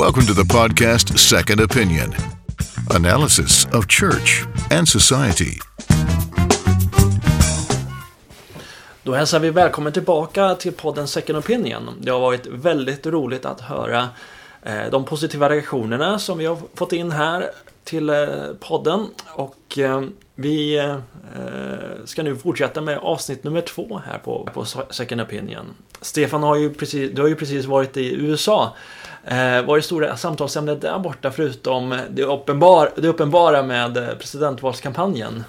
Welcome to the podcast Second Opinion analysis of church and society. Då hälsar vi välkommen tillbaka till podden Second Opinion. Det har varit väldigt roligt att höra eh, de positiva reaktionerna som vi har fått in här till eh, podden. Och eh, vi ska nu fortsätta med avsnitt nummer två här på, på Second Opinion. Stefan, har ju precis, du har ju precis varit i USA. Eh, vad är det stora samtalsämnet där borta förutom det, uppenbar, det uppenbara med presidentvalskampanjen?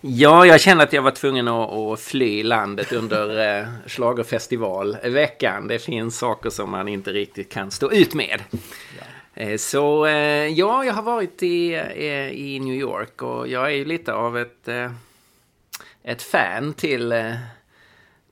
Ja, jag känner att jag var tvungen att, att fly landet under eh. Det finns saker som man inte riktigt kan stå ut med. Ja. Eh, så eh, ja, jag har varit i, eh, i New York och jag är ju lite av ett, eh, ett fan till, eh,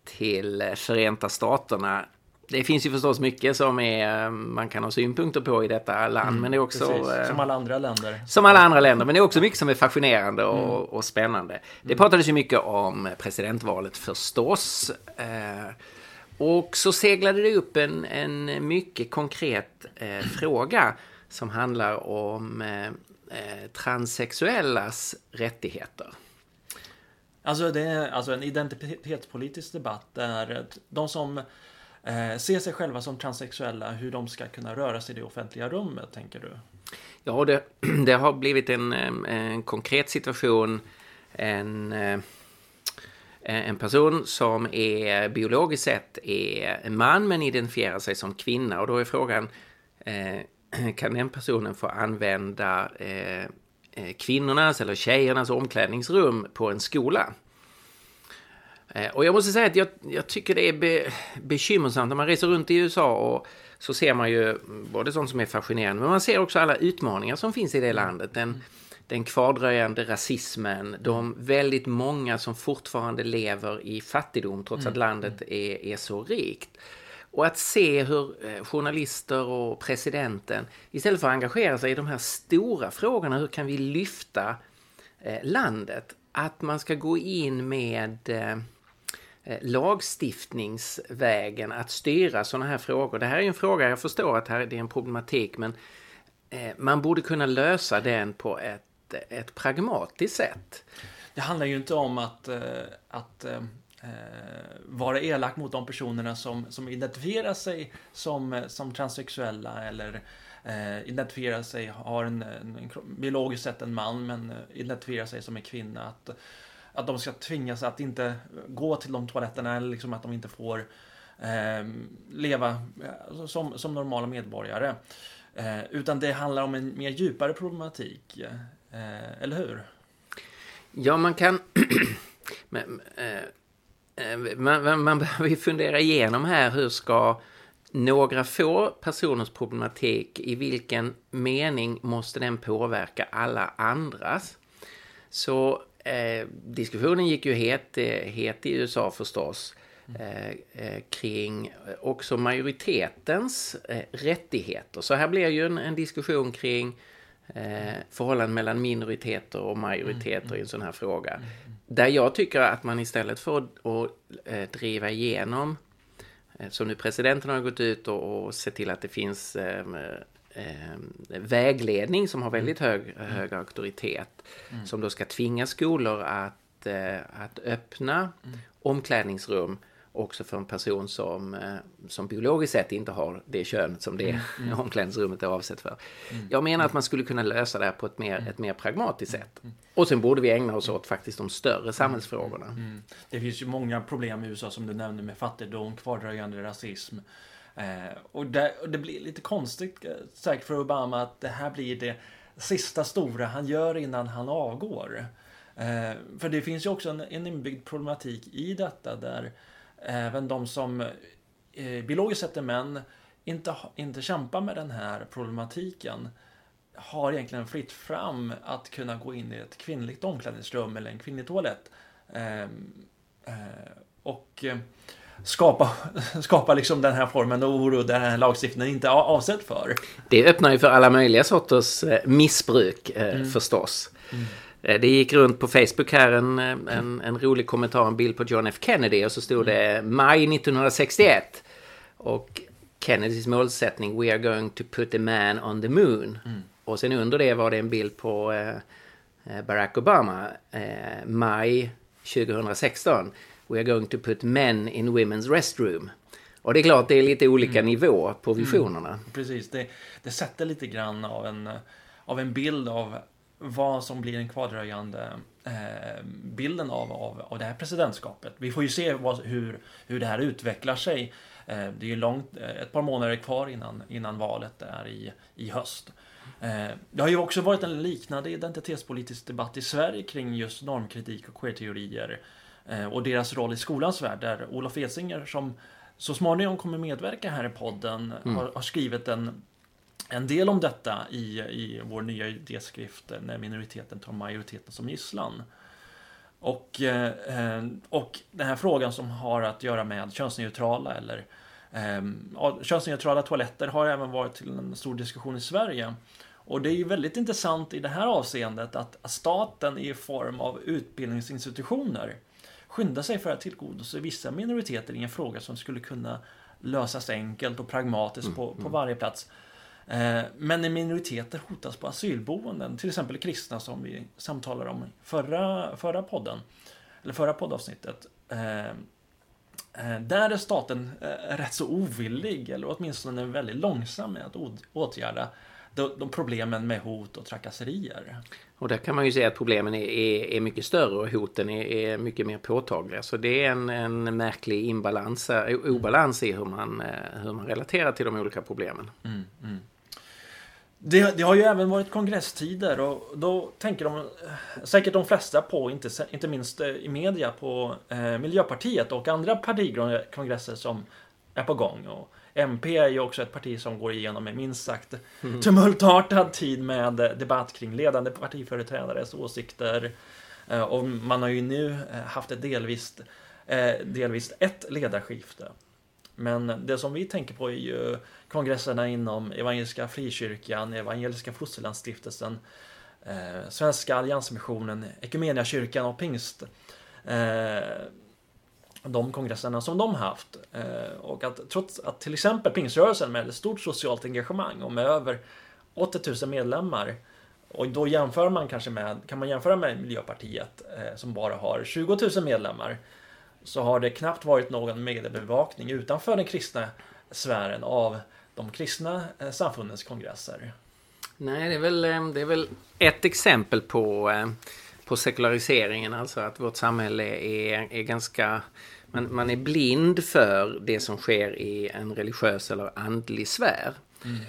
till Förenta Staterna det finns ju förstås mycket som är, man kan ha synpunkter på i detta land. Mm, men det är också... Precis, som alla andra länder. Som alla andra länder. Men det är också mycket som är fascinerande och, mm. och spännande. Det mm. pratades ju mycket om presidentvalet förstås. Eh, och så seglade det upp en, en mycket konkret eh, fråga som handlar om eh, eh transsexuellas rättigheter. Alltså det är alltså en identitetspolitisk debatt där de som eh, se sig själva som transsexuella, hur de ska kunna röra sig i det offentliga rummet, tänker du? Ja, det, det har blivit en, en konkret situation. En, eh, en person som är biologiskt sett är en man men identifierar sig som kvinna. Och då är frågan, eh, kan den personen få använda eh, eh, kvinnornas eller tjejernas omklädningsrum på en skola? Eh, och jag måste säga att jag, jag tycker det är be, bekymmersamt när man reser runt i USA och så ser man ju både sånt som är fascinerande men man ser också alla utmaningar som finns i det landet. Den, den kvardröjande rasismen, de väldigt många som fortfarande lever i fattigdom trots att mm. landet är, är så rikt. Och att se hur eh, journalister och presidenten istället för att engagera sig i de här stora frågorna, hur kan vi lyfta eh, landet? Att man ska gå in med Eh, lagstiftningsvägen att styra sådana här frågor. Det här är en fråga, jag förstår att här, det är en problematik, men eh, man borde kunna lösa den på ett, ett pragmatiskt sätt. Det handlar ju inte om att, eh, att vara elak mot de personerna som, som identifierar sig som, som transsexuella eller eh, identifierar sig, har en, en, biologiskt sett en man men identifierar sig som en kvinna. Att, att de ska tvingas att inte gå till de toaletterna eller liksom att de inte får ehm, eh, leva som, som normala medborgare. Eh, utan det handlar om en mer djupare problematik. Eh, eller hur? Ja, man kan... men, eh, eh, man, man behöver ju fundera igenom här hur ska några få personers problematik, i vilken mening måste den påverka alla andras? Så Eh, diskussionen gick ju het, eh, het i USA förstås eh, eh, kring också majoritetens rättigheter. Så här blir ju en, en diskussion kring eh, förhållanden mellan minoriteter och majoriteter mm. i en sån här fråga. Mm. Där jag tycker att man istället för att, att driva igenom som nu presidenten har gått ut och, och sett till att det finns eh, vägledning som har mm. väldigt hög, mm. hög auktoritet. Mm. Som då ska tvinga skolor att, eh, att öppna mm. omklädningsrum också för en person som, eh, som biologiskt sett inte har det könet som det mm. omklädningsrummet är avsett för. Mm. Jag menar att man skulle kunna lösa det här på ett mer, mm. ett mer pragmatiskt sätt. Och sen borde vi ägna oss åt faktiskt de större samhällsfrågorna. Det finns ju många problem i USA som du nämnde med fattigdom, kvardröjande rasism. Eh, och, det, och, det, blir lite konstigt, eh, säkert för Obama, att det här blir det sista stora han gör innan han avgår. Eh, för det finns ju också en, en inbyggd problematik i detta där även de som eh, biologiskt sett är män inte, inte kämpar med den här problematiken har egentligen fritt fram att kunna gå in i ett kvinnligt omklädningsrum eller en kvinnlig toalett. Eh, eh, och skapa, skapa liksom den här formen av oro den här lagstiftningen inte är avsedd för. Det öppnar ju för alla möjliga sorters eh, missbruk eh, mm. förstås. Mm. Eh, det gick runt på Facebook här en, en, en, rolig kommentar, en bild på John F Kennedy och så stod det maj 1961. Och Kennedys målsättning We are going to put a man on the moon. Mm. Och sen under det var det en bild på eh Barack Obama, eh, maj 2016. We are going to put men in women's restroom. Och det är klart, det är lite olika mm. nivå på mm. visionerna. Mm. Precis, det, det sätter lite grann av en, av en bild av vad som blir den kvardröjande eh, bilden av, av, av det här presidentskapet. Vi får ju se vad, hur, hur det här utvecklar sig. Eh, det är ju långt, eh, ett par månader kvar innan, innan valet är i, i höst. Eh, det har ju också varit en liknande identitetspolitisk debatt i Sverige kring just normkritik och queerteorier och deras roll i skolans värld, där Olof Edsinger som så småningom kommer medverka här i podden mm. har, har, skrivit en, en del om detta i, i vår nya idéskrift När minoriteten tar majoriteten som gisslan. Och, eh, och den här frågan som har att göra med könsneutrala eller eh, könsneutrala toaletter har även varit till en stor diskussion i Sverige. Och det är ju väldigt intressant i det här avseendet att staten i form av utbildningsinstitutioner skyndar sig för att tillgodose vissa minoriteter i en fråga som skulle kunna lösas enkelt och pragmatiskt mm, på, på mm. varje plats. Eh, men när minoriteter hotas på asylboenden, till exempel kristna som vi samtalade om förra, förra podden, eller förra poddavsnittet. Eh, eh, där är staten rätt så ovillig, eller åtminstone väldigt långsam med att åtgärda de, de problemen med hot och trakasserier. Och där kan man ju säga att problemen är, är, är mycket större och hoten är, är, mycket mer påtagliga. Så det är en, en märklig imbalans, eh, obalans i hur man, eh, hur man relaterar till de olika problemen. Mm, mm. Det, det, har ju även varit kongresstider och då tänker de säkert de flesta på, inte, inte minst eh, i media, på eh, Miljöpartiet och andra partikongresser som är på gång. Och MP är ju också ett parti som går igenom en minst sagt mm. tumultartad tid med debatt kring ledande partiföreträdares åsikter. Eh, och man har ju nu eh, haft ett delvis, eh, delvis ett ledarskifte. Men det som vi tänker på är ju kongresserna inom Evangeliska Frikyrkan, Evangeliska Fosterlandsstiftelsen, Svenska Alliansmissionen, Ekumeniakyrkan och Pingst. De kongresserna som de haft. Eh, och att trots att till exempel pingströrelsen med ett stort socialt engagemang och med över 80 000 medlemmar och då jämför man kanske med, kan man jämföra med Miljöpartiet eh, som bara har 20 000 medlemmar så har det knappt varit någon mediebevakning utanför den kristna sfären av de kristna eh, samfundens kongresser. Nej, det är väl, det är väl ett exempel på, på sekulariseringen, alltså att vårt samhälle är, är ganska... Man, man är blind för det som sker i en religiös eller andlig sfär. Mm.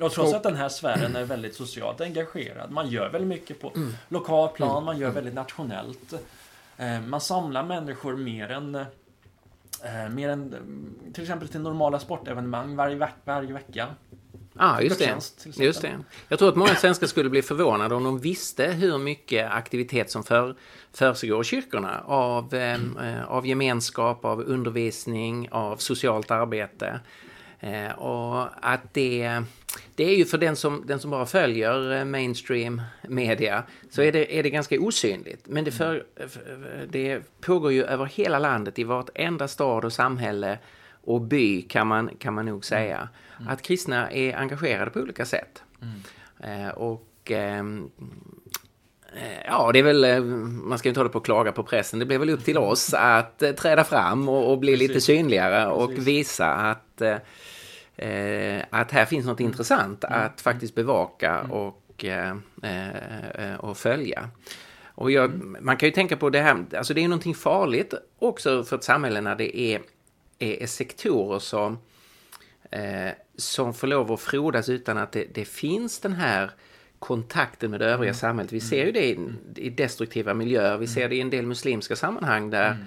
Och trots och, att den här sfären är väldigt socialt engagerad. Man gör väldigt mycket på mm. lokal plan, mm. man gör väldigt nationellt. Man samlar människor mer än Eh, mer än till exempel till normala sportevenemang varje, varje vecka. Ja, ah, just det. just det. Jag tror att många svenskar skulle bli förvånade om de visste hur mycket aktivitet som för, försiggår i kyrkorna av, eh, eh av gemenskap, av undervisning, av socialt arbete. Eh, och att det, det är ju för den som, den som bara följer eh, mainstream media så är det, är det ganska osynligt. Men det, för, det pågår ju över hela landet i vartenda stad och samhälle och by kan man, kan man nog säga. Mm. Att kristna är engagerade på olika sätt. Mm. Eh, och ehm, Ja, det är väl, man ska inte hålla på och klaga på pressen. Det blir väl upp till oss att träda fram och, och bli Precis. lite synligare och Precis. visa att eh, att här finns något intressant mm. att faktiskt bevaka mm. och, eh, eh, och följa. Och jag, mm. man kan ju tänka på det här, alltså det är någonting farligt också för ett samhälle när det är, är, sektorer som, eh, som får lov att frodas utan att det, det finns den här kontakten med det övriga mm. samhället. Vi ser ju det i, i destruktiva miljöer, vi ser det i en del muslimska sammanhang där mm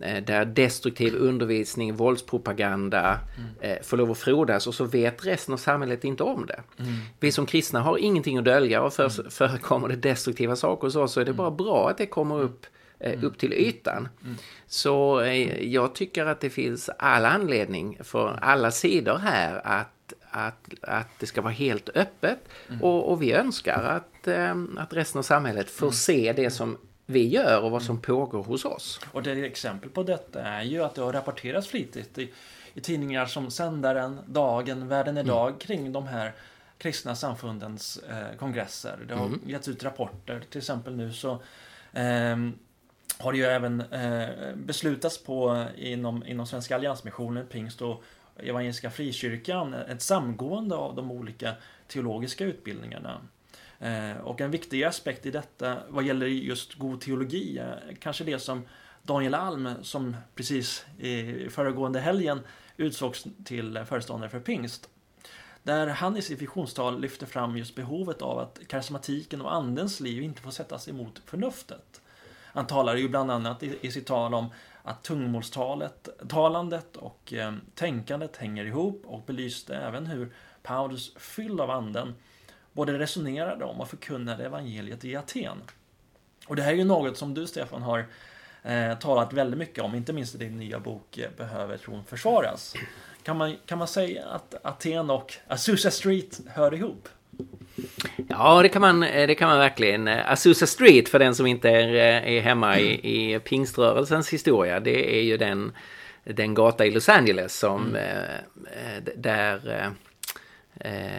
Eh, där destruktiv undervisning, våldspropaganda mm. Eh, får lov att frodas och så vet resten av samhället inte om det. Mm. Vi som kristna har ingenting att dölja och för, mm. förekommer det destruktiva saker hos oss så är det bara bra att det kommer upp, mm. upp till ytan. Mm. Så jag tycker att det finns all anledning för alla sidor här att, att, att det ska vara helt öppet mm. och, och, vi önskar att, att resten av samhället får se det som vi gör och vad som pågår hos oss. Och det exempel på detta är ju att det har rapporterats flitigt i, i tidningar som Sändaren, Dagen, Världen idag mm. kring de här kristna samfundens eh, kongresser. Det har mm. getts ut rapporter. Till exempel nu så eh, har det ju även eh, beslutats på inom, inom Svenska Alliansmissionen, Pingst och Evangeliska Frikyrkan ett samgående av de olika teologiska utbildningarna. Eh, och en viktig aspekt i detta vad gäller just god teologi, eh, kanske det som Daniel Alm som precis i föregående helgen utsågs till föreståndare för pingst. Där han i sitt visionstal lyfter fram just behovet av att karismatiken och andens liv inte får sättas emot förnuftet. Han talar ju bland annat i, i sitt tal om att tungmålstalet, talandet och eh, tänkandet hänger ihop och belyste även hur Paulus, fylld av anden, både resonerade om och förkunnade evangeliet i Aten. Och det här är ju något som du, Stefan, har eh, talat väldigt mycket om, inte minst i din nya bok eh, Behöver tron försvaras? Kan man, kan man säga att Aten och Azusa Street hör ihop? Ja, det kan man, eh, det kan man verkligen. Azusa Street, för den som inte är, eh, är hemma i, i pingströrelsens historia, det är ju den, den gata i Los Angeles som mm. eh, där,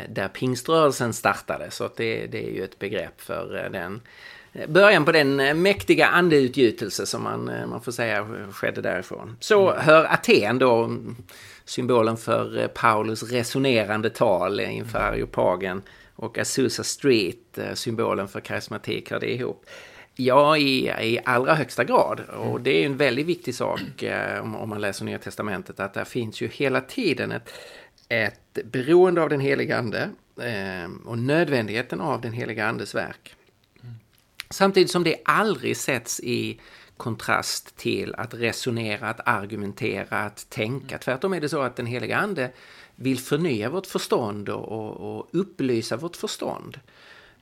där pingströrelsen startade. Så det, det är ju ett begrepp för den början på den mäktiga andeutgjutelse som man, man får säga skedde därifrån. Så mm. hör Aten då, symbolen för Paulus resonerande tal inför Areopagen och Azusa Street, eh, symbolen för karismatik, hör det ihop. Ja, i, i allra högsta grad. Och mm. det är en väldigt viktig sak eh, om, om man läser Nya Testamentet, att där finns ju hela tiden ett, ett beroende av den heliga Ande eh, och nödvändigheten av den heliga Andes verk. Mm. Samtidigt som det aldrig sätts i kontrast till att resonera, att argumentera, att tänka. Mm. Tvärtom är det så att den heliga Ande vill förnya vårt förstånd och, och upplysa vårt förstånd.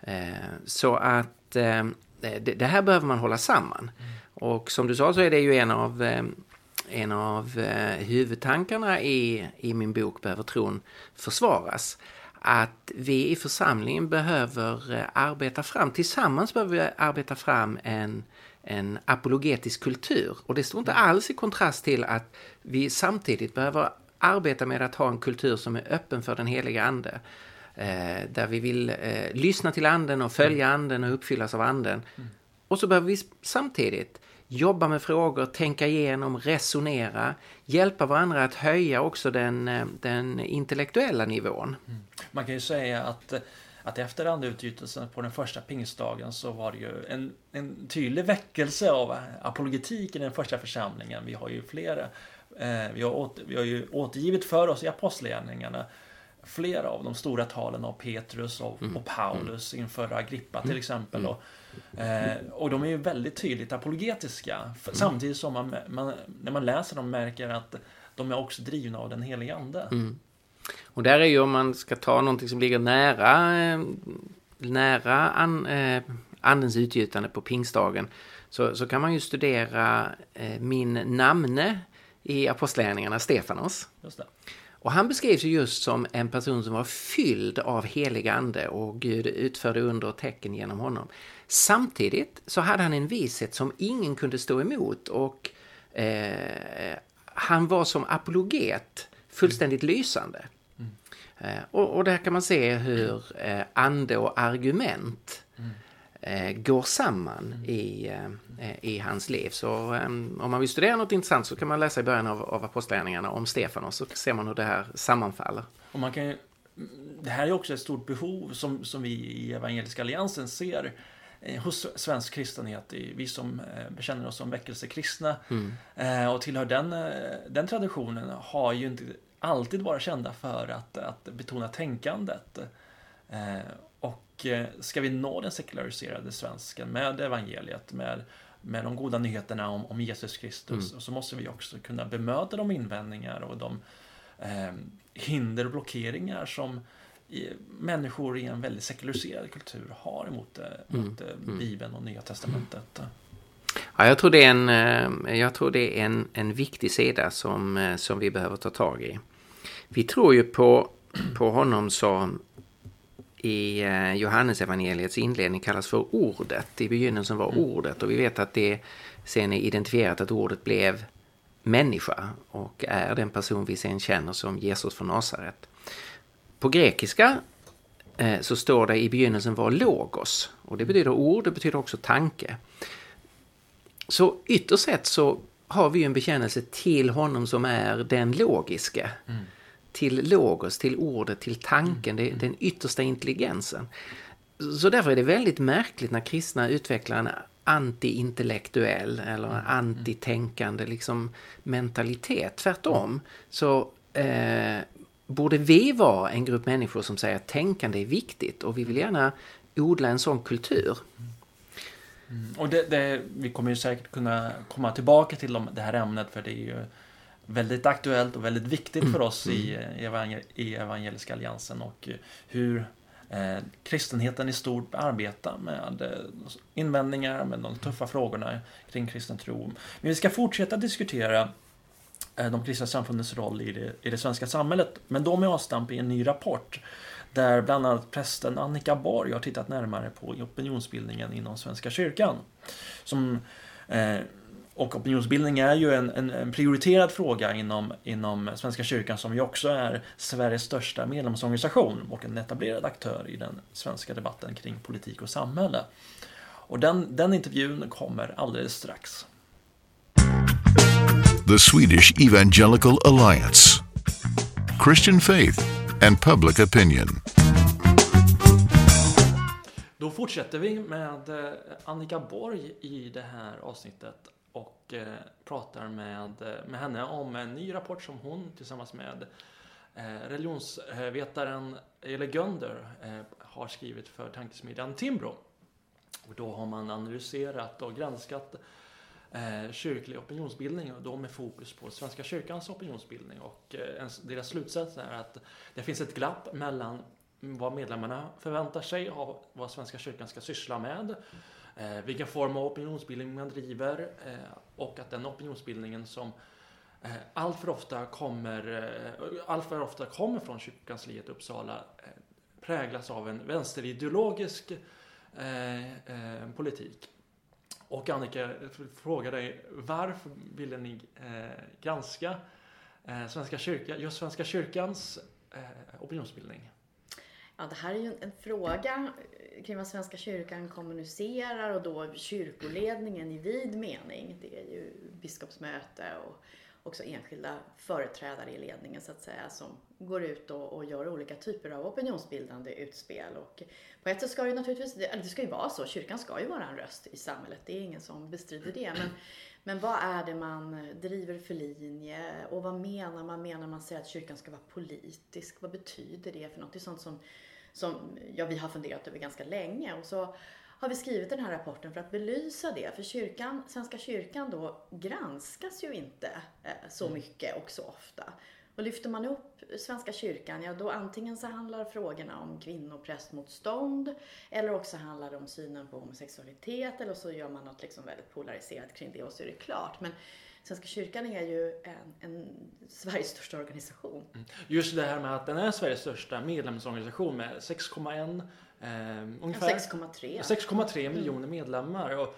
Eh, så att eh, det, det, här behöver man hålla samman. Mm. Och som du sa så är det ju en av, eh, en av eh, huvudtankarna i, i min bok Behöver tron försvaras. Att vi i församlingen behöver eh, arbeta fram, tillsammans behöver vi arbeta fram en, en apologetisk kultur. Och det står inte alls i kontrast till att vi samtidigt behöver arbeta med att ha en kultur som är öppen för den heliga ande. Eh, där vi vill eh, lyssna till anden och följa mm. anden och uppfyllas av anden. Mm. Och så behöver vi samtidigt jobba med frågor, tänka igenom, resonera, hjälpa varandra att höja också den, eh, den intellektuella nivån. Mm. Man kan ju säga att att efter andeutgjutelsen på den första pingstdagen så var det ju en, en tydlig väckelse av apologetik i den första församlingen. Vi har ju flera Eh, vi, har åter, vi har ju återgivit för oss i apostlagärningarna flera av de stora talen av Petrus och, mm. och Paulus mm. inför Agrippa till mm. exempel. Och, eh, och de är ju väldigt tydligt apologetiska. Samtidigt som man, man, när man läser dem märker att de är också drivna av den helige Ande. Mm. Och där är ju om man ska ta någonting som ligger nära, eh, nära an, eh, andens utgjutande på pingstdagen så, så kan man ju studera eh, min namne i Apostlagärningarna, Stefanos. Och han beskrivs ju just som en person som var fylld av helig ande och Gud utförde under och tecken genom honom. Samtidigt så hade han en vishet som ingen kunde stå emot och eh, han var som apologet fullständigt mm. lysande. Mm. Eh, och, och där kan man se hur eh, ande och argument mm går samman mm. i, eh, i hans liv. Så eh, om man vill studera något intressant så kan man läsa i början av, av Apostlagärningarna om Stefanos så ser man hur det här sammanfaller. Och man kan det här är också ett stort behov som, som vi i Evangeliska Alliansen ser eh, hos svensk kristenhet, vi som eh, bekänner oss som väckelsekristna mm. Eh, och tillhör den, den traditionen har ju inte alltid varit kända för att, att betona tänkandet. Och eh, ska vi nå den sekulariserade svensken med evangeliet, med, med de goda nyheterna om, om Jesus Kristus, mm. så måste vi också kunna bemöta de invändningar och de eh, hinder och blockeringar som i, människor i en väldigt sekulariserad kultur har emot, eh, mm. mot mm. Bibeln och Nya Testamentet. Ja, jag tror det är en, jag tror det är en, en viktig sida som, som vi behöver ta tag i. Vi tror ju på, på honom som i eh, Johannesevangeliets inledning kallas för ordet. I begynnelsen var mm. ordet och vi vet att det sen är identifierat att ordet blev människa och är den person vi sen känner som Jesus från Nasaret. På grekiska eh, så står det i begynnelsen var logos och det betyder ord, det betyder också tanke. Så ytterst sett så har vi en bekännelse till honom som är den logiska. Mm. Till logos, till ordet, till tanken, mm. den yttersta intelligensen. Så därför är det väldigt märkligt när kristna utvecklar en anti-intellektuell eller mm. antitänkande liksom, mentalitet. Tvärtom så eh, borde vi vara en grupp människor som säger att tänkande är viktigt och vi vill gärna odla en sån kultur. Mm. Och det, det, vi kommer ju säkert kunna komma tillbaka till det här ämnet för det är ju väldigt aktuellt och väldigt viktigt för oss i, mm. i Evangeliska Alliansen och hur eh, kristenheten i stort arbetar med eh, invändningar, med de tuffa frågorna kring kristen tro. Men vi ska fortsätta diskutera eh, de kristna samfundens roll i det, i det svenska samhället, men då med avstamp i en ny rapport där bland annat prästen Annika Borg har tittat närmare på opinionsbildningen inom Svenska kyrkan. Som, eh, och opinionsbildning är ju en, en, en, prioriterad fråga inom, inom Svenska kyrkan som ju också är Sveriges största medlemsorganisation och en etablerad aktör i den svenska debatten kring politik och samhälle. Och den, den intervjun kommer alldeles strax. The Swedish Evangelical Alliance Christian Faith and Public Opinion Då fortsätter vi med eh, Annika Borg i det här avsnittet och eh, pratar med, eh, med henne om en ny rapport som hon tillsammans med eh, religionsvetaren Ele Gönder har skrivit för tankesmedjan Timbro. Och då har man analyserat och granskat kyrklig opinionsbildning och då med fokus på Svenska kyrkans opinionsbildning. Och deras slutsats är att det finns ett glapp mellan vad medlemmarna förväntar sig av vad Svenska kyrkan ska syssla med eh, vilken form av opinionsbildning man driver eh, och att den opinionsbildningen som eh, allt för ofta kommer, eh, allt för ofta kommer från kyrkokansliet i Uppsala eh, präglas av en vänsterideologisk eh, eh politik. Och Annika, frågar dig, varför ville ni eh, granska eh, Svenska kyrka, just Svenska kyrkans opinionsbildning? Ja, det här är ju en fråga eh, kring vad Svenska kyrkan kommunicerar och då kyrkoledningen i vid mening. Det är ju biskopsmöte och också enskilda företrädare i ledningen så att säga som går ut och, och gör olika typer av opinionsbildande utspel. Och på ett sätt ska det ju naturligtvis, det, det ska ju vara så, kyrkan ska ju vara en röst i samhället, det är ingen som bestrider det. Men, men vad är det man driver för linje och vad menar man? Menar man säger att kyrkan ska vara politisk? Vad betyder det för något? Det är sånt som som ja, vi har funderat över ganska länge. Och så har vi skrivit den här rapporten för att belysa det. För kyrkan, Svenska kyrkan då granskas ju inte eh, så mm. mycket och så ofta. Och lyfter man upp Svenska kyrkan, ja då antingen så handlar frågorna om kvinnoprästmotstånd eller också handlar det om synen på homosexualitet eller så gör man något liksom väldigt polariserat kring det och så är det klart. Men Svenska kyrkan är ju en, en Sveriges största organisation. Mm. Just det här med att den är Sveriges största medlemsorganisation med 6,1 eh, ungefär 6,3 6,3 miljoner mm. medlemmar. Och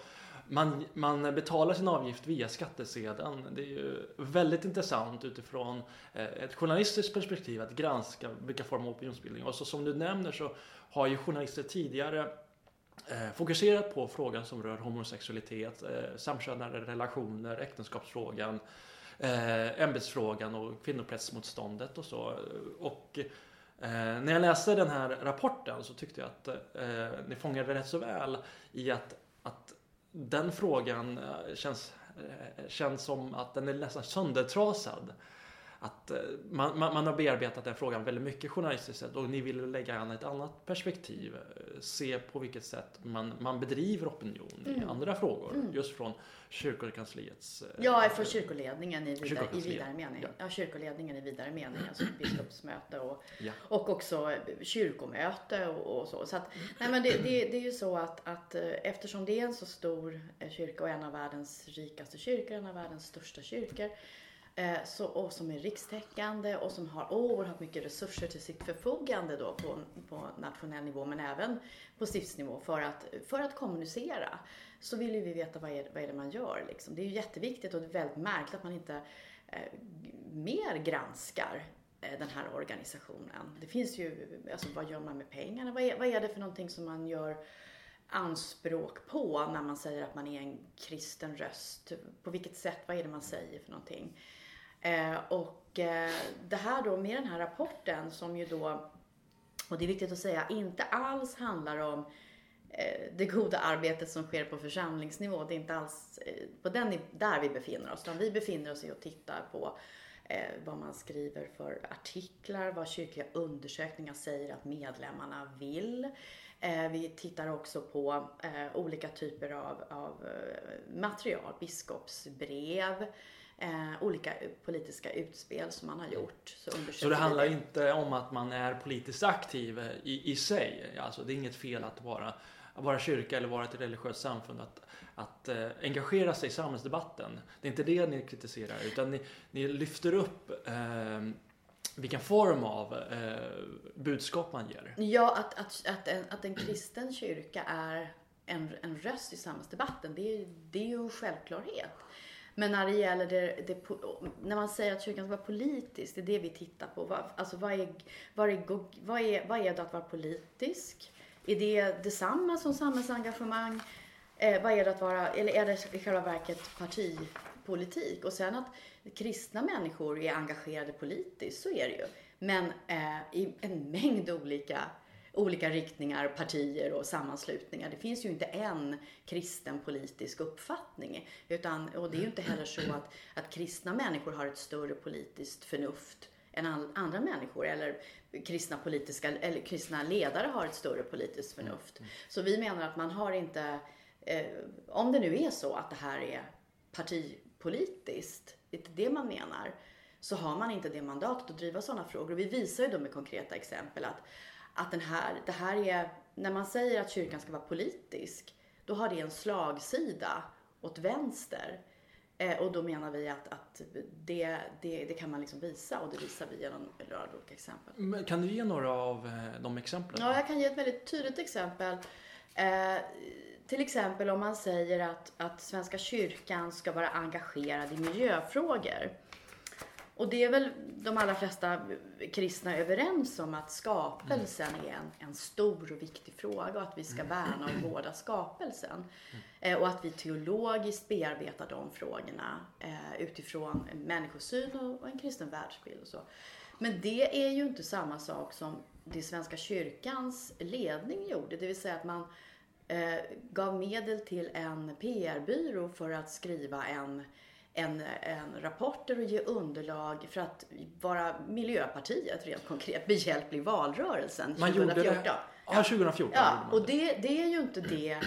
man, man betalar sin avgift via skattesedeln. Det är ju väldigt intressant utifrån eh, ett journalistiskt perspektiv att granska vilka former av opinionsbildning. Och så som du nämner så har ju journalister tidigare eh, fokuserat på frågan som rör homosexualitet, eh, samkönade relationer, äktenskapsfrågan, ämbetsfrågan och kvinnoprästmotståndet och så. Och när jag läste den här rapporten så tyckte jag att ni fångade rätt så väl i att, att den frågan eh, känns, eh, känns som att den är nästan söndertrasad att eh, man, man, man, har bearbetat den frågan väldigt mycket journalistiskt och ni vill lägga an ett annat perspektiv. Eh, se på vilket sätt man, man bedriver opinion mm. i andra frågor. Mm. Just från kyrkokansliets... Eh, ja, från kyrkoledningen i, vidare, i vidare mening. Ja. ja. kyrkoledningen i vidare mening, alltså biskopsmöte och, ja. och också kyrkomöte och, och så. så att, nej, men det, det, det, är ju så att, att eftersom det är en så stor kyrka och en av världens rikaste kyrkor, en av världens största kyrkor Eh, så, och som är rikstäckande och som har oerhört mycket resurser till sitt förfogande då på, på nationell nivå men även på stiftsnivå för att, för att kommunicera. Så vill ju vi veta vad är, vad är det man gör. Liksom. Det är ju jätteviktigt och det är väldigt märkligt att man inte eh, mer granskar eh, den här organisationen. Det finns ju, alltså vad gör man med pengarna? Vad är, vad är det för någonting som man gör anspråk på när man säger att man är en kristen röst? På vilket sätt, vad är det man säger för någonting? Eh, och eh, det här då med den här rapporten som ju då, och det är viktigt att säga, inte alls handlar om eh, det goda arbetet som sker på församlingsnivå. Det är inte alls på den, där vi befinner oss. Utan vi befinner oss i och tittar på vad man skriver för artiklar, vad kyrkliga undersökningar säger att medlemmarna vill. Vi tittar också på olika typer av, av material, biskopsbrev, eh, olika politiska utspel som man har gjort. Så, så det handlar det. inte om att man är politiskt aktiv i, i sig? Alltså det är inget fel att vara, att vara kyrka eller vara ett religiöst samfund, att, att eh, engagera sig i samhällsdebatten. Det är inte det ni kritiserar, utan ni, ni lyfter upp eh, vilken form av eh, budskap man ger. Ja, att, att, att, en, att en kristen kyrka är en, en röst i samhällsdebatten, det är, det är ju en självklarhet. Men när det gäller det, det, när man säger att kyrkan ska vara politisk, det är det vi tittar på. Vad, alltså vad är, vad, är, vad, är, vad är det att vara politisk? Är det detsamma som samhällsengagemang? Eh, vad är det att vara, eller är det i själva verket partipolitik? Och sen att kristna människor är engagerade politiskt, så är det ju. Men eh, i en mängd olika olika riktningar, partier och sammanslutningar. Det finns ju inte en kristen politisk uppfattning. Utan, och det är ju inte heller så att, att kristna människor har ett större politiskt förnuft än andra människor. Eller kristna, politiska, eller kristna ledare har ett större politiskt förnuft. Så vi menar att man har inte, eh, om det nu är så att det här är partipolitiskt, det är det man menar, så har man inte det mandatet att driva sådana frågor. Och vi visar ju då med konkreta exempel att att den här, det här är, när man säger att kyrkan ska vara politisk, då har det en slagsida åt vänster. Eh, och då menar vi att, att det, det, det, kan man liksom visa och det visar vi genom en rad olika exempel. Men kan du ge några av eh, de exemplen? Ja, jag kan ge ett väldigt tydligt exempel. Eh, till exempel om man säger att, att Svenska kyrkan ska vara engagerad i miljöfrågor. Och det är väl de allra flesta kristna överens om att skapelsen mm. är en, en, stor och viktig fråga och att vi ska värna och vårda skapelsen. Mm. Eh, och att vi teologiskt bearbetar de frågorna eh, utifrån människosyn och, och en kristen världsbild och så. Men det är ju inte samma sak som det Svenska kyrkans ledning gjorde, det vill säga att man eh, gav medel till en PR-byrå för att skriva en en, en rapporter och ge underlag för att vara Miljöpartiet rent konkret behjälplig i valrörelsen Man 2014. Gjorde det. Ja, 2014. Ja, och det, det är ju inte det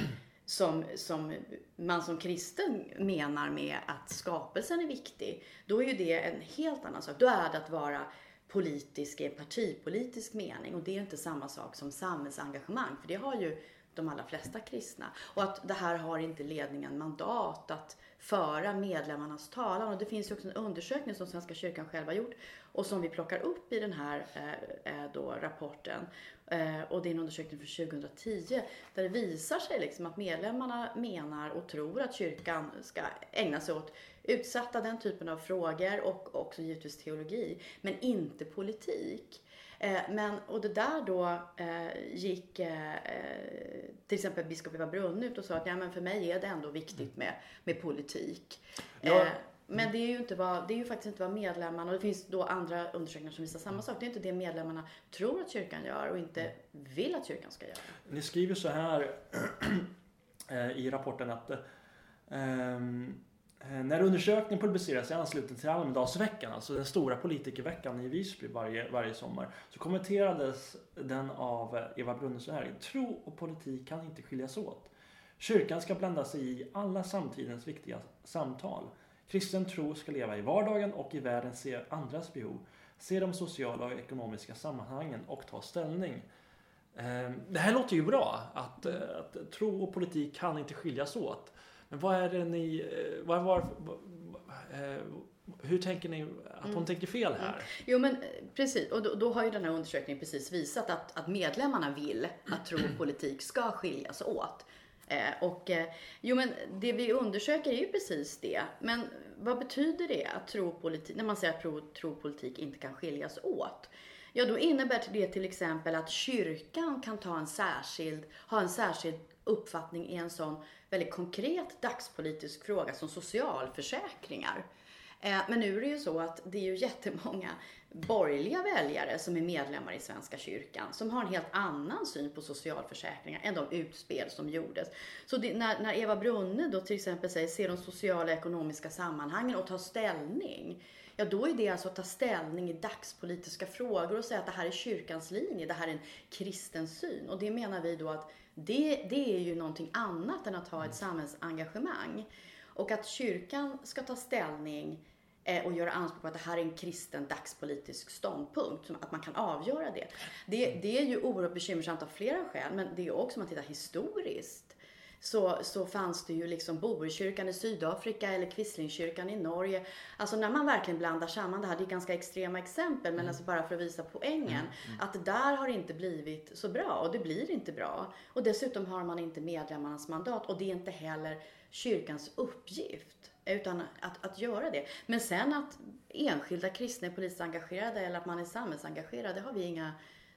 som, som man som kristen menar med att skapelsen är viktig. Då är ju det en helt annan sak. Då är det att vara politisk i partipolitisk mening och det är inte samma sak som samhällsengagemang för det har ju de allra flesta kristna. Och att det här har inte ledningen mandat att föra medlemmarnas talan. Och det finns ju också en undersökning som Svenska kyrkan själv har gjort och som vi plockar upp i den här eh, eh då, rapporten. Eh, och det är en undersökning från 2010 där det visar sig liksom att medlemmarna menar och tror att kyrkan ska ägna sig åt utsatta den typen av frågor och också givetvis teologi, men inte politik. Eh, men, och det där då eh, gick eh, till exempel biskop Eva Brunn ut och sa att ja, men för mig är det ändå viktigt med, med politik. Ja. Men det är ju inte vad, det är ju faktiskt inte vad medlemmarna, och det finns då andra undersökningar som visar samma sak. Det är inte det medlemmarna tror att kyrkan gör och inte vill att kyrkan ska göra. Ni skriver så här i rapporten att um, Eh, när undersökningen publiceras i anslutning till Almedalsveckan, alltså den stora politikerveckan i Visby varje, varje sommar, så kommenterades den av eh, Eva Brunne så här. Tro och politik kan inte skiljas åt. Kyrkan ska blanda sig i alla samtidens viktiga samtal. Kristen tro ska leva i vardagen och i världen se andras behov, se de sociala och ekonomiska sammanhangen och ta ställning. Eh, det här låter ju bra, att, att tro och politik kan inte skiljas åt. Men vad är det ni... eh, Vad, var, vad, eh, hur tänker ni att hon tänker fel här? Jo men eh, precis, och då, då har ju den här undersökningen precis visat att, att medlemmarna vill att tro och politik ska skiljas åt. Eh, och eh, jo men det vi undersöker är ju precis det. Men vad betyder det att tro politik, när man säger att tro, tro politik inte kan skiljas åt? Ja, då innebär det till exempel att kyrkan kan ta en särskild, ha en särskild uppfattning i en sån väldigt konkret dagspolitisk fråga som socialförsäkringar. Eh, men nu är det ju så att det är ju jättemånga borgerliga väljare som är medlemmar i Svenska kyrkan som har en helt annan syn på socialförsäkringar än de utspel som gjordes. Så det, när, när Eva Brunne då till exempel säger se de sociala och ekonomiska sammanhangen och ta ställning. Ja, då är det alltså att ta ställning i dagspolitiska frågor och säga att det här är kyrkans linje, det här är en kristen syn. Och det menar vi då att det, det är ju någonting annat än att ha ett samhällsengagemang. Och att kyrkan ska ta ställning eh, och göra anspråk på att det här är en kristen dagspolitisk ståndpunkt, att man kan avgöra det. Det, det är ju oerhört bekymmersamt av flera skäl, men det är också om man tittar historiskt så, så fanns det ju liksom Boerkyrkan i Sydafrika eller Quislingkyrkan i Norge. Alltså när man verkligen blandar samman det här, det är ganska extrema exempel, men alltså bara för att visa poängen. Att det där har inte blivit så bra och det blir inte bra. Och dessutom har man inte medlemmarnas mandat och det är inte heller kyrkans uppgift. Utan att, att göra det. Men sen att enskilda kristna är politiskt engagerade eller att man är samhällsengagerad, det har vi inga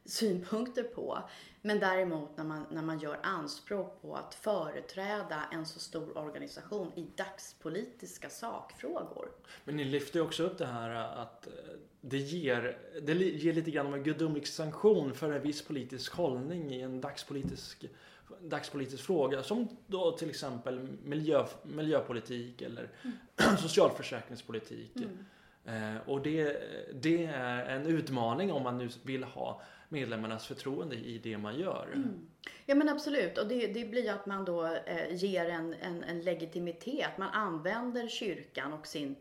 synpunkter på. Men däremot när man, när man gör anspråk på att företräda en så stor organisation i dagspolitiska sakfrågor. Men ni lyfter ju också upp det här att eh, det ger, det ger lite grann av en gudomlig sanktion för en viss politisk hållning i en dagspolitisk, dagspolitisk fråga. Som då till exempel miljö, miljöpolitik eller socialförsäkringspolitik. Eh, och det, det är en utmaning om man nu vill ha medlemmarnas förtroende i det man gör. Mm. Ja men absolut. Och det, det blir ju att man då eh, ger en, en, en legitimitet. Man använder kyrkan och sin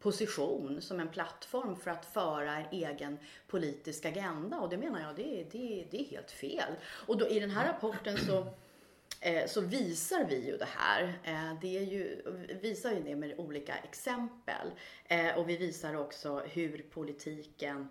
position som en plattform för att föra en egen politisk agenda. Och det menar jag, det, är- det, det är helt fel. Och då i den här rapporten så eh, så visar vi ju det här. Eh, det är ju, visar ju det med olika exempel. Eh, och vi visar också hur politiken,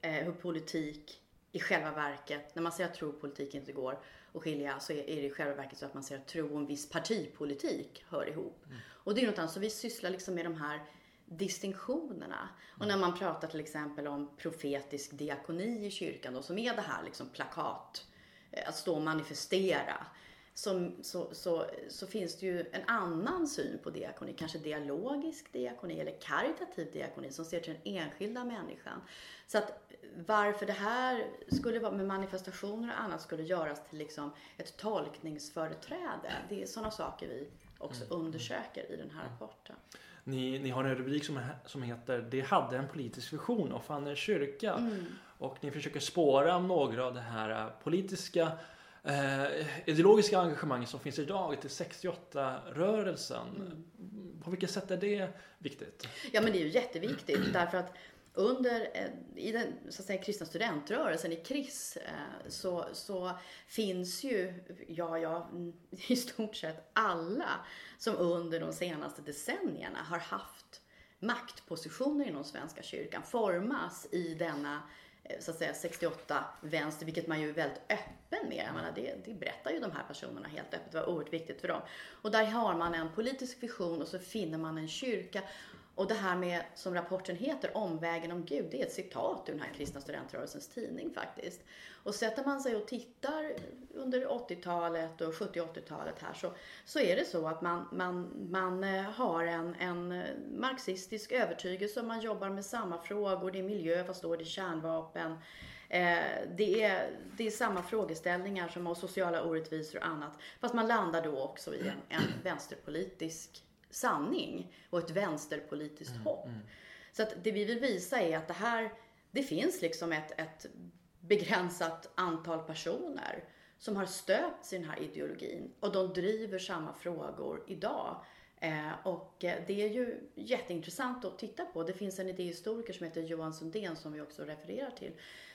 hur politik i själva verket, när man säger att tro och politik inte går att skilja så är det i själva verket så att man säger att tro och en viss partipolitik hör ihop. Och det är något annat, så vi sysslar liksom med de här distinktionerna. Och när man pratar till exempel om profetisk diakoni i kyrkan då, som är det här liksom plakat, eh, att stå och manifestera. Som, så, så, så finns det ju en annan syn på diakoni, kanske dialogisk diakoni eller karitativ diakoni som ser till den enskilda människan. Så att varför det här skulle vara med manifestationer och annat skulle göras till liksom ett tolkningsföreträde, det är sådana saker vi också undersöker i den här rapporten. Ni, ni har en rubrik som, som heter Det hade en politisk vision och fann en kyrka. Och ni försöker spåra några av det här eh, politiska eh, ideologiska engagemanget som finns idag till 68-rörelsen. På vilket sätt är det viktigt? Ja men det är ju jätteviktigt därför att under, eh, i den så att säga, kristna studentrörelsen, i KRIS, eh, så, så finns ju, ja, ja, mm, i stort sett alla som under de senaste decennierna har haft maktpositioner inom Svenska kyrkan formas i denna eh, så att säga 68 vänster, vilket man ju är väldigt öppen med. Jag menar, det, det berättar ju de här personerna helt öppet, det var oerhört viktigt för dem. Och där har man en politisk vision och så finner man en kyrka. Och det här med, som rapporten heter, Omvägen om Gud, det är ett citat ur den här kristna studentrörelsens tidning faktiskt. Och sätter man sig och tittar under 80-talet och 70-80-talet här så, så är det så att man, man, man eh, har en, en marxistisk övertygelse och man jobbar med samma frågor. Det är miljö, vad står det, kärnvapen. Eh, det, är, det är samma frågeställningar som har sociala orättvisor och annat. Fast man landar då också i en, en vänsterpolitisk sanning och ett vänsterpolitiskt hopp. Så att det vi vill visa är att det här, det finns liksom ett, ett begränsat antal personer som har stöpts i den här ideologin och de driver samma frågor idag Eh, och eh, det är ju jätteintressant att titta på. Det finns en idéhistoriker som heter Johan Sundén som vi också refererar till.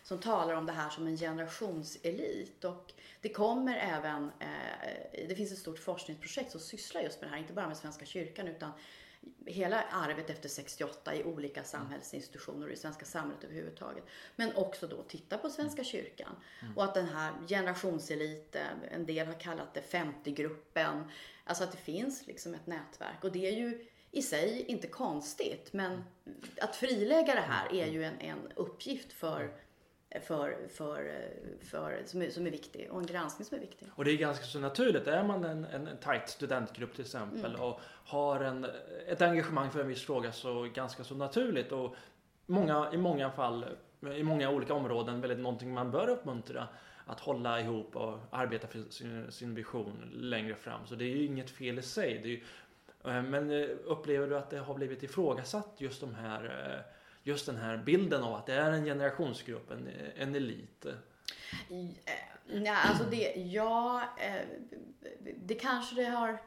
Som talar om det här som en generationselit. Och det kommer även, eh, det finns ett stort forskningsprojekt som sysslar just med det här. Inte bara med Svenska kyrkan utan hela arvet efter 68 i olika samhällsinstitutioner och i svenska samhället överhuvudtaget. Men också då titta på Svenska kyrkan. Mm. Och att den här generationseliten, en del har kallat det 50-gruppen. Alltså att det finns liksom ett nätverk. Och det är ju i sig inte konstigt. Men att frilägga det här är ju en, en uppgift för för, för, för, som, är, som är viktig och en granskning som är viktig. Och det är ganska så naturligt. Är man en, en tight studentgrupp till exempel mm. och har en, ett engagemang för en viss fråga så ganska så naturligt och många, i många fall, i många olika områden, väldigt någonting man bör uppmuntra att hålla ihop och arbeta för sin, sin vision längre fram. Så det är ju inget fel i sig. Ju, eh, men eh, upplever du att det har blivit ifrågasatt just de här eh, just den här bilden av att det är en generationsgrupp, en, en elit? Nej, alltså det, ja, eh, det kanske det har...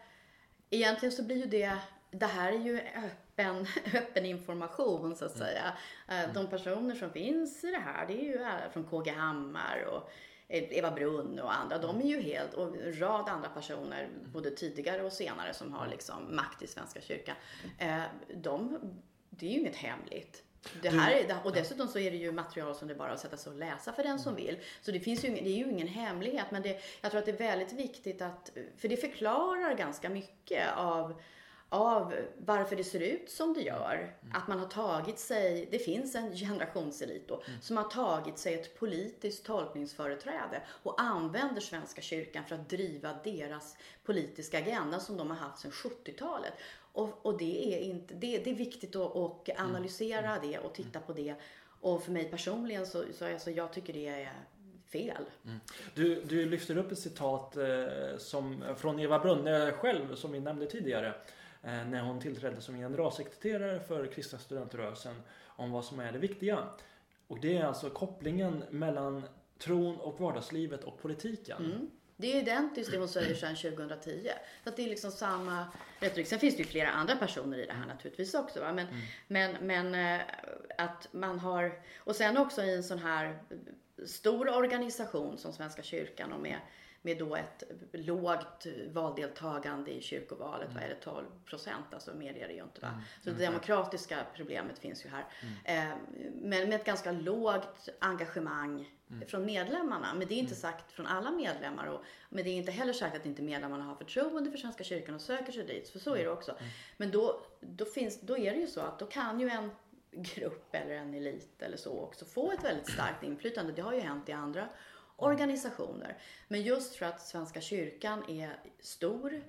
Egentligen så blir ju det, det här är ju öppen, öppen information så att mm. säga. Mm. De personer som finns i det här, det är ju från KG Hammar och Eva Brunn och andra, de är ju helt, och en rad andra personer, både tidigare och senare, som har liksom makt i Svenska kyrkan. De, det är ju inget hemligt. Det här är, och dessutom så är det ju material som det bara är att sätta sig och läsa för den som vill. Så det finns ju, det är ju ingen hemlighet. Men det, jag tror att det är väldigt viktigt att, för det förklarar ganska mycket av av varför det ser ut som det gör. Mm. Att man har tagit sig, det finns en generationselit då, mm. som har tagit sig ett politiskt tolkningsföreträde och använder Svenska kyrkan för att driva deras politiska agenda som de har haft sedan 70-talet. Och, och det, är inte, det, det är viktigt att, att mm. analysera mm. det och titta på det. Och för mig personligen så, så alltså, jag tycker det är fel. Mm. Du, du lyfter upp ett citat eh, som, från Eva Brunne själv som vi nämnde tidigare. Eh, när hon tillträdde som generalsekreterare för kristna studentrörelsen om vad som är det viktiga. Och det är alltså kopplingen mellan tron och vardagslivet och politiken. Mm. Det är identiskt det hon säger sedan 2010. Så att det är liksom samma retorik. Sen finns det ju flera andra personer i det här naturligtvis också. Va? Men, mm. men, men eh, att man har, och sen också i en sån här stor organisation som Svenska kyrkan och med med då ett lågt valdeltagande i kyrkovalet. Mm. Vad är det? 12 procent? Alltså mer är det ju inte. Va? Mm. Så det demokratiska problemet finns ju här. Mm. Eh, men med ett ganska lågt engagemang mm. från medlemmarna. Men det är inte mm. sagt från alla medlemmar. Och, men det är inte heller sagt att inte medlemmarna har förtroende för Svenska kyrkan och söker sig dit. För så är det mm. också. Men då, då, finns, då är det ju så att då kan ju en grupp eller en elit eller så också få ett väldigt starkt inflytande. Det har ju hänt i andra organisationer. Men just för att Svenska kyrkan är stor,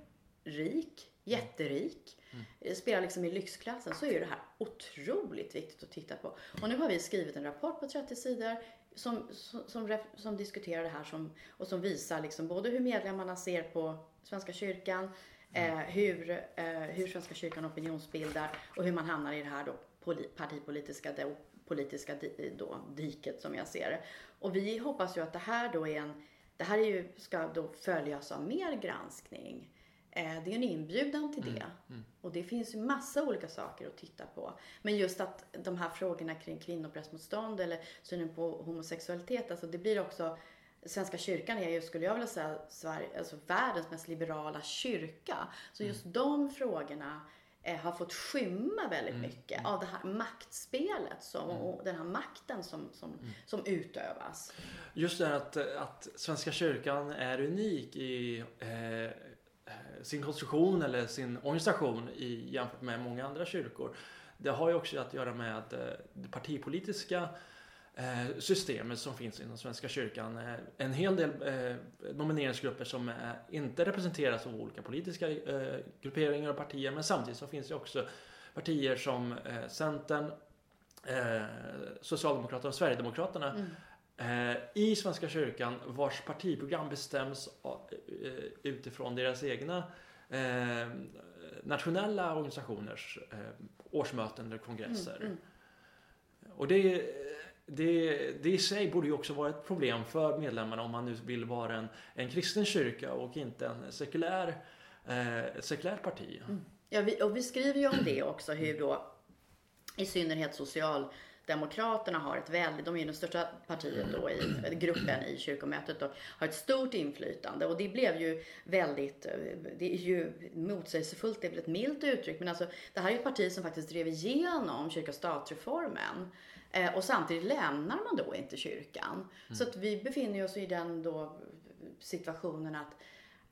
rik, jätterik, mm. spelar liksom i lyxklassen så är det här otroligt viktigt att titta på. Och nu har vi skrivit en rapport på 30 sidor som, som, som, som diskuterar det här som, och som visar liksom både hur medlemmarna ser på Svenska kyrkan, mm. eh, hur, eh, hur Svenska kyrkan opinionsbildar och hur man hamnar i det här då partipolitiska politiska då, diket som jag ser det. Och vi hoppas ju att det här då är en, det här är ju, ska då följas av mer granskning. Eh, det är en inbjudan till det. Mm, mm. Och det finns ju massa olika saker att titta på. Men just att de här frågorna kring kvinnoprästmotstånd eller synen på homosexualitet, alltså det blir också Svenska kyrkan är ju, skulle jag vilja säga, Sverige, alltså världens mest liberala kyrka. Så just mm. de frågorna har fått skymma väldigt mm. mycket mm. av det här maktspelet som, mm. och den här makten som, som, mm. som utövas. Just det här att, att Svenska kyrkan är unik i eh, sin konstruktion eller sin organisation i, jämfört med många andra kyrkor. Det har ju också att göra med eh, det partipolitiska Eh, systemet som finns inom Svenska kyrkan. Eh, en hel del eh, nomineringsgrupper som inte representeras av olika politiska grupperingar och partier men samtidigt så finns det också partier som Centern, Socialdemokraterna och Sverigedemokraterna mm. i Svenska kyrkan vars partiprogram bestäms utifrån deras egna nationella organisationers årsmöten eller kongresser. Mm, mm. Och det det, det i sig borde ju också vara ett problem för medlemmarna om man nu vill vara en, en kristen kyrka och inte en sekulär, eh, ett sekulärt parti. Mm. Ja, vi, och vi skriver ju om det också, hur då i synnerhet Socialdemokraterna har ett väldigt, de är ju det största partiet då i gruppen i kyrkomötet och har ett stort inflytande och det blev ju väldigt, eh, det är ju motsägelsefullt, det är väl ett milt uttryck men alltså det här är ju ett parti som faktiskt drev igenom kyrka-stat-reformen eh, och samtidigt lämnar man då inte kyrkan. Mm. Så att vi befinner oss i den då situationen att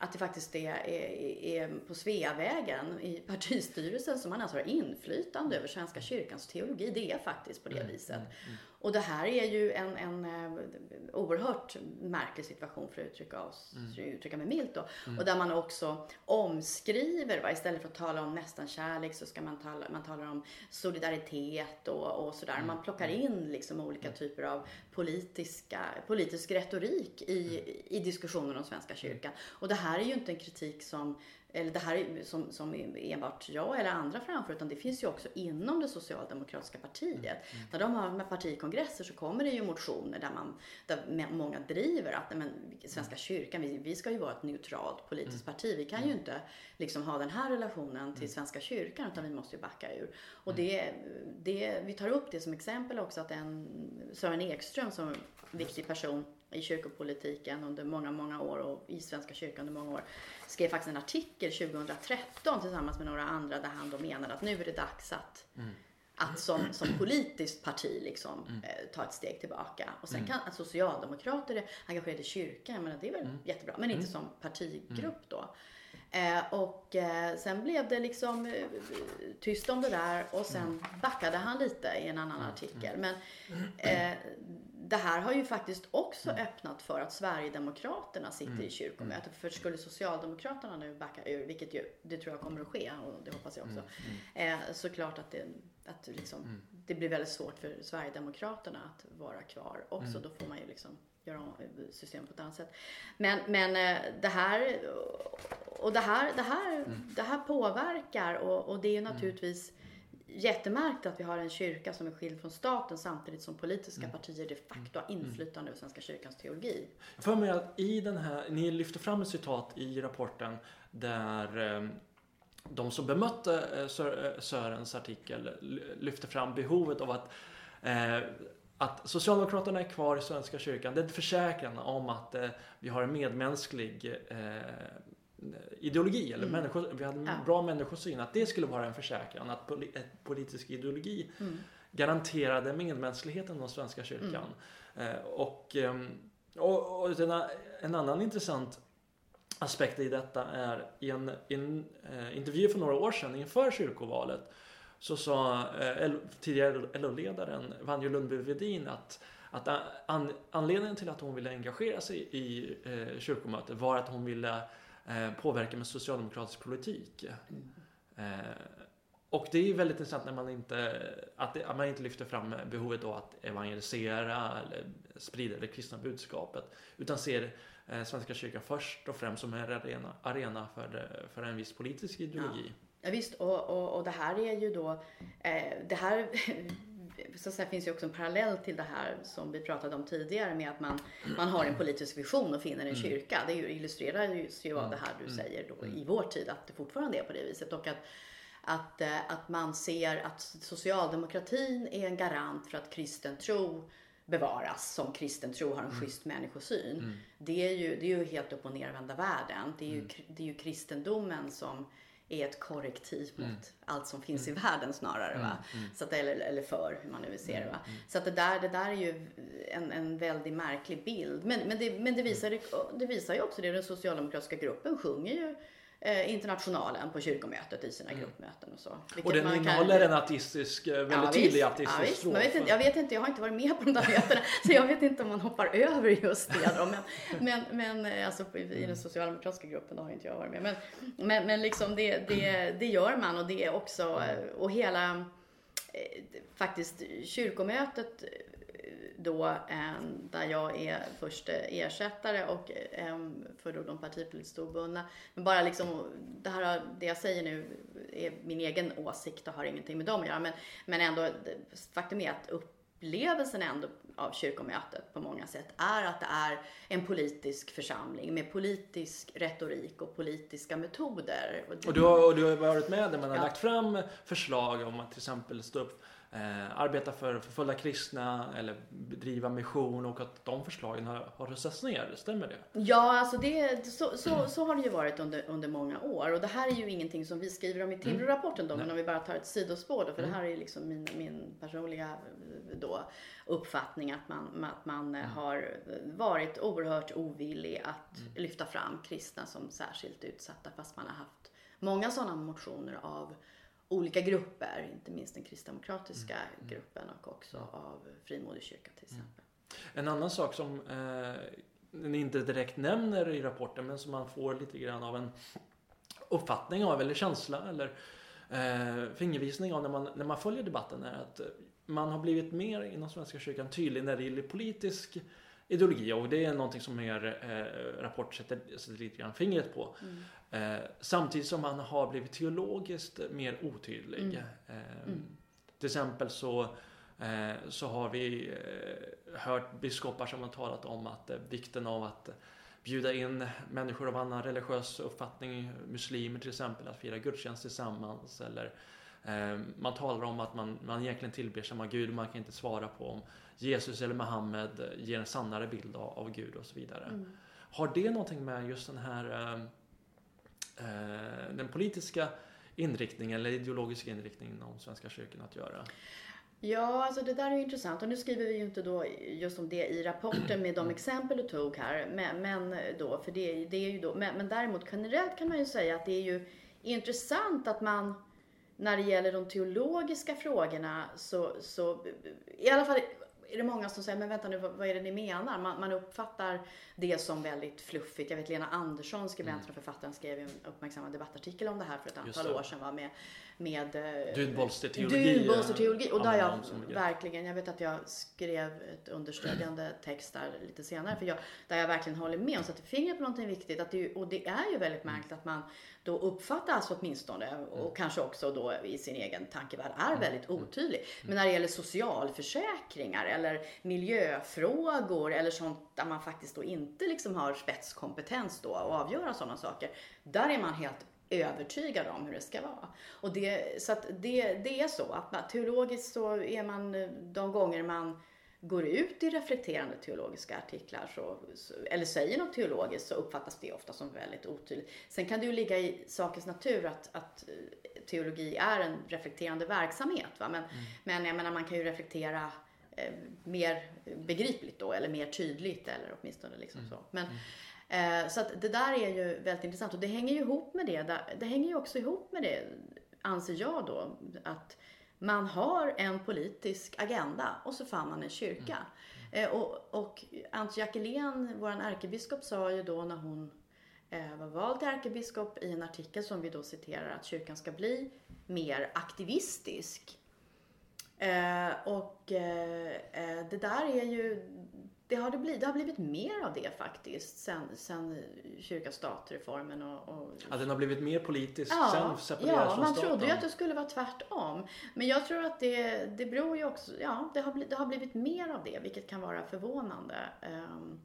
att det faktiskt är, är, är, på Sveavägen i partistyrelsen som man alltså har inflytande över Svenska kyrkans teologi. Det är faktiskt på det mm, viset. Mm, mm. Och det här är ju en, en, eh, oerhört märklig situation för att uttrycka, oss, mm. uttrycka mig milt då. Mm. Och där man också omskriver, va? istället för att tala om nästan kärlek så ska man tala, man talar om solidaritet och, och sådär. Man plockar in liksom olika typer av politiska, politisk retorik i, i diskussionen om Svenska kyrkan. Och det här är ju inte en kritik som eller det här är som, som enbart jag eller andra framför, utan det finns ju också inom det socialdemokratiska partiet. Mm. mm. När de har med partikongresser så kommer det ju motioner där, man, där många driver att men, Svenska kyrkan, vi, vi ska ju vara ett neutralt politiskt mm. parti. Vi kan ju mm. inte liksom ha den här relationen till mm. Svenska kyrkan, utan vi måste ju backa ur. Och det, det, vi tar upp det som exempel också att en Sören Ekström som viktig person i kyrkopolitiken under många, många år och i Svenska kyrkan under många år. Skrev faktiskt en artikel 2013 tillsammans med några andra där han då menade att nu är det dags att mm. Att som, som politiskt parti liksom mm. eh, ta ett steg tillbaka. Och sen mm. kan att socialdemokrater är engagerade i kyrkan, men det är väl mm. jättebra. Men inte mm. som partigrupp då. Eh, och eh, sen blev det liksom eh, tyst om det där och sen backade han lite i en annan artikel. Men eh, det här har ju faktiskt också mm. öppnat för att Sverigedemokraterna sitter mm. i kyrkomötet. Mm. För skulle Socialdemokraterna nu backa ur, vilket ju, det tror jag kommer att ske och det hoppas jag också. Mm. mm. Eh, såklart att, det, att liksom, mm. det blir väldigt svårt för Sverigedemokraterna att vara kvar också. Då får man ju liksom göra om systemet på ett annat sätt. Men, men eh, det här och det här, det här, det här påverkar och, och det är ju naturligtvis jättemärkt att vi har en kyrka som är skild från staten samtidigt som politiska mm. partier de facto har mm. inflytande över Svenska kyrkans teologi. Jag får med att i den här, ni lyfter fram ett citat i rapporten där ehm, de som bemötte eh, eh, Sörens artikel lyfter fram behovet av att eh, att Socialdemokraterna är kvar i Svenska kyrkan, det är försäkran om att vi har en medmänsklig ideologi, eller mm. människor, vi hade en ja. bra människosyn, att det skulle vara en försäkran, att poli, politisk ideologi mm. garanterade medmänskligheten inom Svenska kyrkan. Mm. Eh, och, ehm, och, och en, en, annan intressant aspekt i detta är i en, i en eh, intervju för några år sedan inför kyrkovalet så sa eh, tidigare LO-ledaren Vanja Lundby-Wedin att att an, anledningen till att hon ville engagera sig i eh, kyrkomötet var att hon ville Eh, påverka med socialdemokratisk politik. Mm. och det är väldigt intressant när man inte, att, det, att, man inte lyfter fram behovet av att evangelisera eller sprida det kristna budskapet. Utan ser eh, Svenska kyrkan först och främst som en arena, arena för, för en viss politisk ideologi. Ja. Ja, visst, och, och, och det här är ju då, eh, det här så att säga, finns ju också en parallell till det här som vi pratade om tidigare med att man, man har en politisk vision och finner en mm. kyrka. Det illustrerar ju av det här du mm. säger då i vår tid att det fortfarande är på det viset. Och att, att, eh, att man ser att socialdemokratin är en garant för att kristen tro bevaras som kristen tro har en mm. schysst människosyn. Mm. Det, är ju, det är ju helt upp och nervända världen. Det är ju, mm. det är ju kristendomen som är ett korrektiv mot mm. allt som finns mm. i världen snarare. Va? Mm. mm. Så att, eller, eller för, hur man nu vill se det. Va? Mm. Så att det där, det där är ju en, en väldigt märklig bild. Men, men, det, men det, visar, det visar ju också det, den socialdemokratiska gruppen sjunger ju eh, internationalen på kyrkomötet i sina mm. gruppmöten och så. Och den innehåller kan... en artistisk, eh, väldigt ja, tydlig artistisk ja, strof. Vet inte, jag vet inte, jag har inte varit med på de där mötena så jag vet inte om man hoppar över just det då. Men, men, men eh, alltså, i den socialdemokratiska gruppen har inte jag varit med. Men, men, men liksom det, det, det gör man och det är också, eh, och hela faktiskt kyrkomötet då eh, där jag är först ersättare och eh, för då de partipolitiskt obundna. Men bara liksom, det här det jag säger nu är min egen åsikt och har ingenting med dem att göra. Men, men ändå, faktum är att upp upplevelsen ändå av kyrkomötet på många sätt är att det är en politisk församling med politisk retorik och politiska metoder. Och du har, och du har varit med där man har Ja. lagt fram förslag om att till exempel stå upp, eh, arbeta för förföljda kristna eller bedriva mission och att de förslagen har, har röstats ner. Stämmer det? Ja, alltså det, så, så, så har det ju varit under, under många år. Och det här är ju ingenting som vi skriver om i Timbro-rapporten då, men om vi bara tar ett sidospår då, för det här är ju liksom min, min personliga eh, då, uppfattning att man, att man eh, har varit oerhört ovillig att lyfta fram kristna som särskilt utsatta, fast man har haft många sådana motioner av olika grupper, inte minst den kristdemokratiska gruppen och också av Frimodigkyrkan till exempel. En annan sak som eh, ni inte direkt nämner i rapporten men som man får lite grann av en uppfattning av eller känsla eller eh, fingervisning av när man, när man följer debatten är att man har blivit mer inom Svenska kyrkan tydlig när det gäller politisk ideologi och det är någonting som er eh, rapport sätter, sätter lite grann fingret på. Eh, samtidigt som man har blivit teologiskt mer otydlig. Eh, Till exempel så Eh, så har vi hört biskopar som har talat om att vikten av att bjuda in människor av annan religiös uppfattning, muslimer till exempel, att fira gudstjänst tillsammans. Eller, man talar om att man, man egentligen tillber samma Gud, man kan inte svara på om Jesus eller Muhammed ger en sannare bild av, av Gud och så vidare. Har det någonting med just den här eh, eh, den politiska inriktningen eller ideologiska inriktningen inom Svenska kyrkan att göra? Ja, alltså det där är ju intressant och nu skriver vi ju inte då just om det i rapporten med de exempel du tog här. Men, men då, för det, det är ju då, men, men däremot generellt kan man ju säga att det är ju intressant att man när det gäller de teologiska frågorna så, så i alla fall är det många som säger, men vänta nu, vad, vad är det ni menar? Man, man uppfattar det som väldigt fluffigt. Jag vet Lena Andersson, skribenten och författaren, skrev en uppmärksammad debattartikel om det här för ett antal år sedan va, med, med eh, Duvbolsterteologi, Duvbolsterteologi. Och där jag verkligen, jag vet att jag skrev ett understödjande text där lite senare, för jag, där jag verkligen håller med och sätter fingret på någonting viktigt. Att det, och det är ju väldigt märkligt att man då uppfattas åtminstone, och kanske också då i sin egen tankevärld, är väldigt otydlig. Men när det gäller socialförsäkringar eller miljöfrågor eller sånt där man faktiskt då inte liksom har spetskompetens då att avgöra sådana saker. Där är man helt övertygad om hur det ska vara. Och det, så att det, det är så att teologiskt så är man de gånger man går ut i reflekterande teologiska artiklar så, så, eller säger något teologiskt så uppfattas det ofta som väldigt otydligt. Sen kan det ju ligga i sakens natur att, att eh, teologi är en reflekterande verksamhet. Va? Men, men jag menar man kan ju reflektera mer begripligt då eller mer tydligt eller åtminstone liksom så. Men, eh, så att det där är ju väldigt intressant och det hänger ju ihop med det. Det hänger ju också ihop med det, anser jag då, att man har en politisk agenda och så fann man en kyrka. Eh, och, och Antje Jackelén, vår ärkebiskop, sa ju då när hon eh, var vald till ärkebiskop i en artikel som vi då citerar att kyrkan ska bli mer aktivistisk. Eh, och eh, eh, det där är ju, det har, det, blivit, det har blivit mer av det faktiskt sen, sen kyrka-stat-reformen och, och Att den har blivit mer politisk Ja, sen separerad ja från man staten. trodde ju att det skulle vara tvärtom. Men jag tror att det, det beror ju också, ja, det har, blivit, det har blivit mer av det, vilket kan vara förvånande. ehm,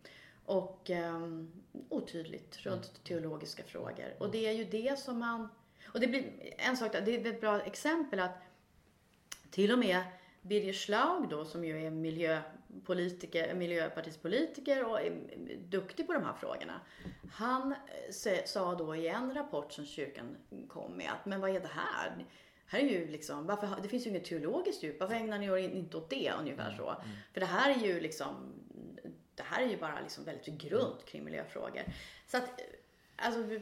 och ehm, otydligt runt teologiska frågor. Och det är ju det som man, och det blir, en sak, det är ett bra exempel att till och med Birger Schlaug då, som ju är miljöpolitiker, miljöpartispolitiker och är duktig på de här frågorna. Han eh, sa då i en rapport som kyrkan kom med att, men vad är det här? Här är ju liksom, varför, det finns ju inget teologiskt djup, varför ägnar ni er inte åt det? Ungefär så. För det här är ju liksom, det här är ju bara liksom väldigt grunt kring miljöfrågor. Så att, eh, alltså,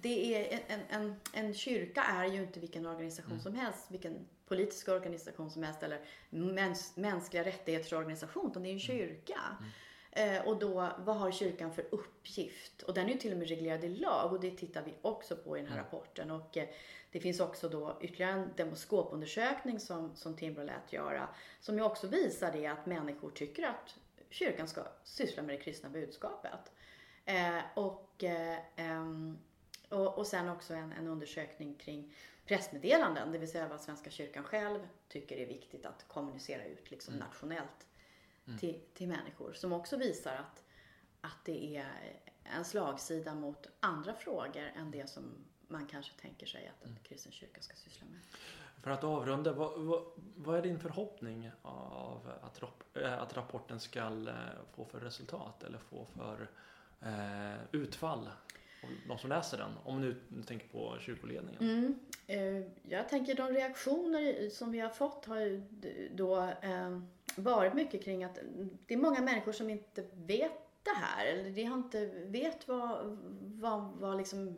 det är en, en, en, en kyrka är ju inte vilken organisation som helst, vilken politisk organisation som helst eller mäns, mänskliga rättigheters organisation, utan det är en kyrka. Eh, och då, vad har kyrkan för uppgift? Och den är ju till och med reglerad i lag och det tittar vi också på i den här rapporten. Och eh, det finns också då ytterligare en demoskopundersökning som, som Timbro lät göra, som ju också visar det att människor tycker att kyrkan ska syssla med det kristna budskapet. Eh, och, eh, ehm, och, och sen också en, en undersökning kring pressmeddelanden, det vill säga vad Svenska kyrkan själv tycker är viktigt att kommunicera ut liksom nationellt till, till människor. Som också visar att, att det är en slagsida mot andra frågor än det som man kanske tänker sig att en kristen kyrka ska syssla med. För att avrunda, vad, vad, vad är din förhoppning av att, äh, att rapporten ska äh, få för resultat eller få för äh, utfall av de som läser den? Om nu tänker på kyrkoledningen. Mm. Eh, jag tänker de reaktioner som vi har fått har ju då eh, varit mycket kring att det är många människor som inte vet det här. Eller de har inte vet vad, vad, vad liksom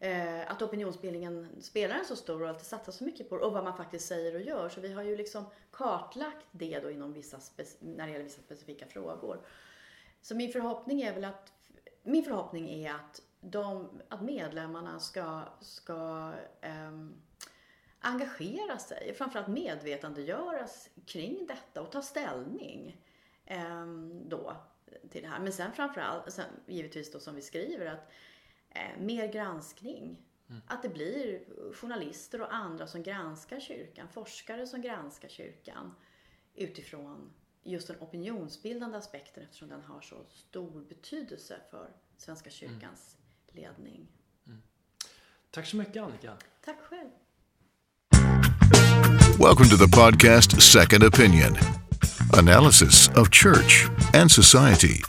eh, att opinionsbildningen spelar en så stor roll, att det satsas så mycket på det och vad man faktiskt säger och gör. Så vi har ju liksom kartlagt det då inom vissa, när det gäller vissa specifika frågor. Så min förhoppning är väl att, min förhoppning är att, de, att medlemmarna ska, ska ehm, engagera sig, framförallt medvetandegöras kring detta och ta ställning ehm, då till det här. Men sen framförallt, sen, givetvis då som vi skriver, att eh, mer granskning. Att det blir journalister och andra som granskar kyrkan, forskare som granskar kyrkan utifrån just den opinionsbildande aspekten eftersom den har så stor betydelse för Svenska kyrkans ledning. Mm. Tack så mycket Annika. Tack själv. Welcome to the podcast Second Opinion Analysis of Church and Society.